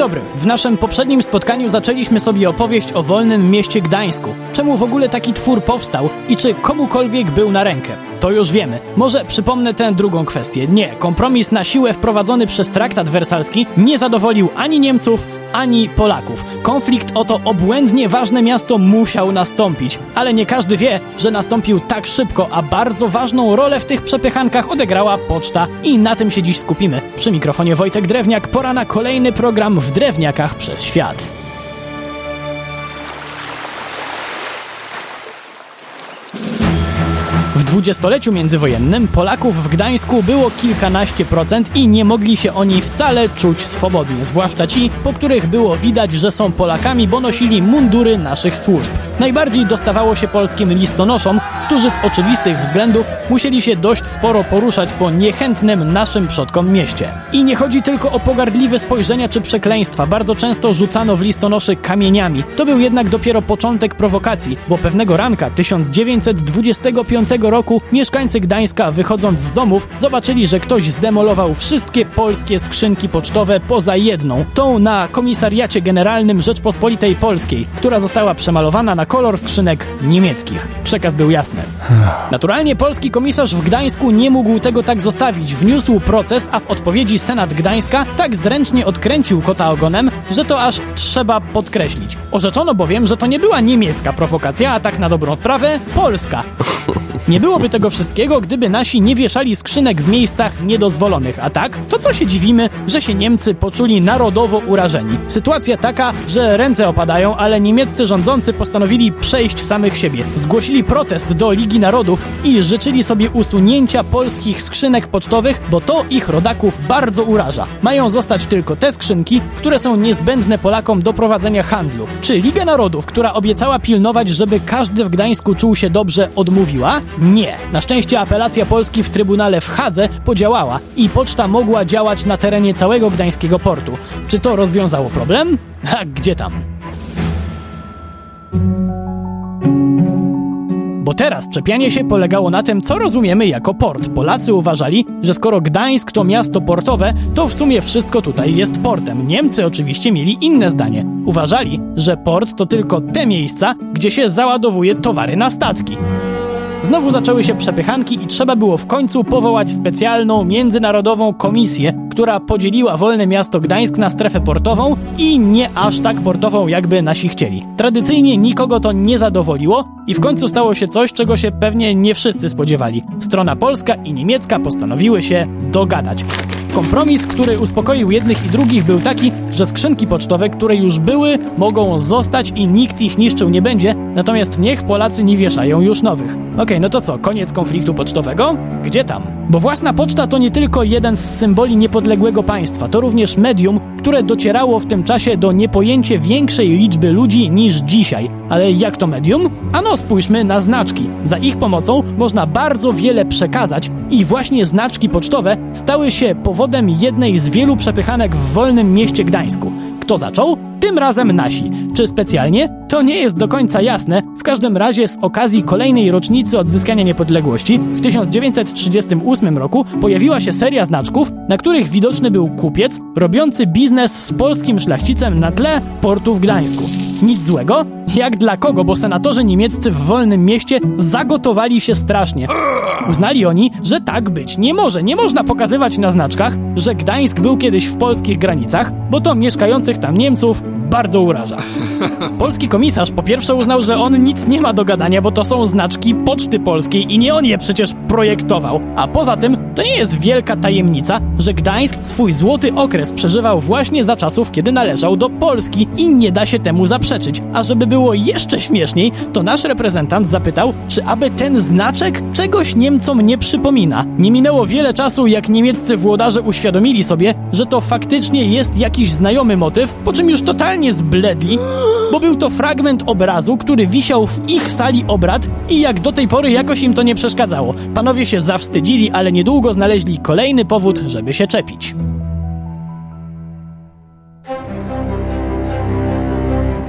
dobry. W naszym poprzednim spotkaniu zaczęliśmy sobie opowieść o wolnym mieście Gdańsku. Czemu w ogóle taki twór powstał i czy komukolwiek był na rękę? To już wiemy. Może przypomnę tę drugą kwestię. Nie, kompromis na siłę wprowadzony przez traktat wersalski nie zadowolił ani Niemców, ani Polaków. Konflikt o to obłędnie ważne miasto musiał nastąpić, ale nie każdy wie, że nastąpił tak szybko, a bardzo ważną rolę w tych przepychankach odegrała poczta i na tym się dziś skupimy. Przy mikrofonie Wojtek Drewniak, pora na kolejny program w Drewniakach przez świat. Dwudziestoleciu międzywojennym Polaków w Gdańsku było kilkanaście procent i nie mogli się oni wcale czuć swobodnie, zwłaszcza ci, po których było widać, że są Polakami, bo nosili mundury naszych służb. Najbardziej dostawało się polskim listonoszom, którzy z oczywistych względów musieli się dość sporo poruszać po niechętnym naszym przodkom mieście. I nie chodzi tylko o pogardliwe spojrzenia czy przekleństwa, bardzo często rzucano w listonoszy kamieniami. To był jednak dopiero początek prowokacji, bo pewnego ranka 1925 roku mieszkańcy Gdańska wychodząc z domów zobaczyli, że ktoś zdemolował wszystkie polskie skrzynki pocztowe poza jedną, tą na Komisariacie Generalnym Rzeczpospolitej Polskiej, która została przemalowana na kolor skrzynek niemieckich. Przekaz był jasny. Naturalnie polski komisarz w Gdańsku nie mógł tego tak zostawić. Wniósł proces, a w odpowiedzi Senat Gdańska tak zręcznie odkręcił kota ogonem, że to aż trzeba podkreślić. Orzeczono bowiem, że to nie była niemiecka prowokacja, a tak na dobrą sprawę polska. Nie byłoby tego wszystkiego, gdyby nasi nie wieszali skrzynek w miejscach niedozwolonych, a tak, to co się dziwimy, że się Niemcy poczuli narodowo urażeni. Sytuacja taka, że ręce opadają, ale niemieccy rządzący postanowili przejść samych siebie. Zgłosili protest do Ligi Narodów i życzyli sobie usunięcia polskich skrzynek pocztowych, bo to ich rodaków bardzo uraża. Mają zostać tylko te skrzynki, które są niezbędne Polakom do prowadzenia handlu. Czy Liga Narodów, która obiecała pilnować, żeby każdy w Gdańsku czuł się dobrze, odmówiła? Nie. Na szczęście apelacja Polski w Trybunale w Hadze podziałała i poczta mogła działać na terenie całego gdańskiego portu. Czy to rozwiązało problem? A gdzie tam? Bo teraz czepianie się polegało na tym, co rozumiemy jako port. Polacy uważali, że skoro Gdańsk to miasto portowe, to w sumie wszystko tutaj jest portem. Niemcy oczywiście mieli inne zdanie. Uważali, że port to tylko te miejsca, gdzie się załadowuje towary na statki. Znowu zaczęły się przepychanki i trzeba było w końcu powołać specjalną międzynarodową komisję, która podzieliła wolne miasto Gdańsk na strefę portową i nie aż tak portową, jakby nasi chcieli. Tradycyjnie nikogo to nie zadowoliło i w końcu stało się coś, czego się pewnie nie wszyscy spodziewali. Strona polska i niemiecka postanowiły się dogadać. Kompromis, który uspokoił jednych i drugich, był taki, że skrzynki pocztowe, które już były, mogą zostać i nikt ich niszczył nie będzie, natomiast niech Polacy nie wieszają już nowych. Okej, okay, no to co, koniec konfliktu pocztowego? Gdzie tam? Bo własna poczta to nie tylko jeden z symboli niepodległego państwa, to również medium, które docierało w tym czasie do niepojęcie większej liczby ludzi niż dzisiaj. Ale jak to medium? Ano spójrzmy na znaczki. Za ich pomocą można bardzo wiele przekazać i właśnie znaczki pocztowe stały się powodem jednej z wielu przepychanek w wolnym mieście Gdańsku. Kto zaczął? Tym razem nasi. Czy specjalnie? To nie jest do końca jasne. W każdym razie z okazji kolejnej rocznicy odzyskania niepodległości w 1938 roku pojawiła się seria znaczków, na których widoczny był kupiec robiący biznes z polskim szlachcicem na tle portu w Gdańsku. Nic złego? Jak dla kogo, bo senatorzy niemieccy w wolnym mieście zagotowali się strasznie. Uznali oni, że tak być nie może. Nie można pokazywać na znaczkach, że Gdańsk był kiedyś w polskich granicach, bo to mieszkających tam Niemców bardzo uraża. Polski komisarz po pierwsze uznał, że on nic nie ma do gadania, bo to są znaczki Poczty Polskiej i nie on je przecież projektował. A poza tym to nie jest wielka tajemnica, że Gdańsk swój złoty okres przeżywał właśnie za czasów, kiedy należał do Polski i nie da się temu zaprzeczyć. A żeby było jeszcze śmieszniej, to nasz reprezentant zapytał, czy aby ten znaczek czegoś Niemcom nie przypomina. Nie minęło wiele czasu, jak niemieccy włodarze uświadomili sobie, że to faktycznie jest jakiś znajomy motyw, po czym już totalnie zbledli, bo był to fragment obrazu, który wisiał w ich sali obrad i jak do tej pory jakoś im to nie przeszkadzało. Panowie się zawstydzili, ale niedługo znaleźli kolejny powód, żeby się czepić.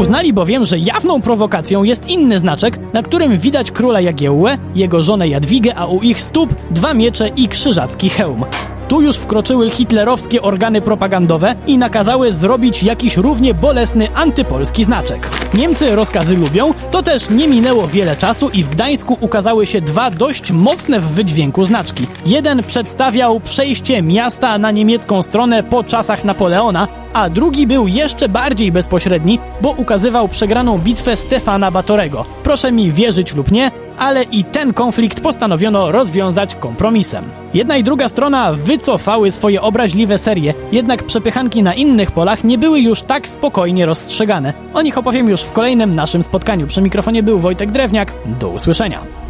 Uznali bowiem, że jawną prowokacją jest inny znaczek, na którym widać króla Jagiełłę, jego żonę Jadwigę, a u ich stóp dwa miecze i krzyżacki hełm. Tu już wkroczyły hitlerowskie organy propagandowe i nakazały zrobić jakiś równie bolesny antypolski znaczek. Niemcy rozkazy lubią, to też nie minęło wiele czasu i w Gdańsku ukazały się dwa dość mocne w wydźwięku znaczki. Jeden przedstawiał przejście miasta na niemiecką stronę po czasach Napoleona, a drugi był jeszcze bardziej bezpośredni, bo ukazywał przegraną bitwę Stefana Batorego. Proszę mi wierzyć lub nie, ale i ten konflikt postanowiono rozwiązać kompromisem. Jedna i druga strona wycofały swoje obraźliwe serie, jednak przepychanki na innych polach nie były już tak spokojnie rozstrzegane. O nich opowiem już w kolejnym naszym spotkaniu. Przy mikrofonie był Wojtek Drewniak. Do usłyszenia.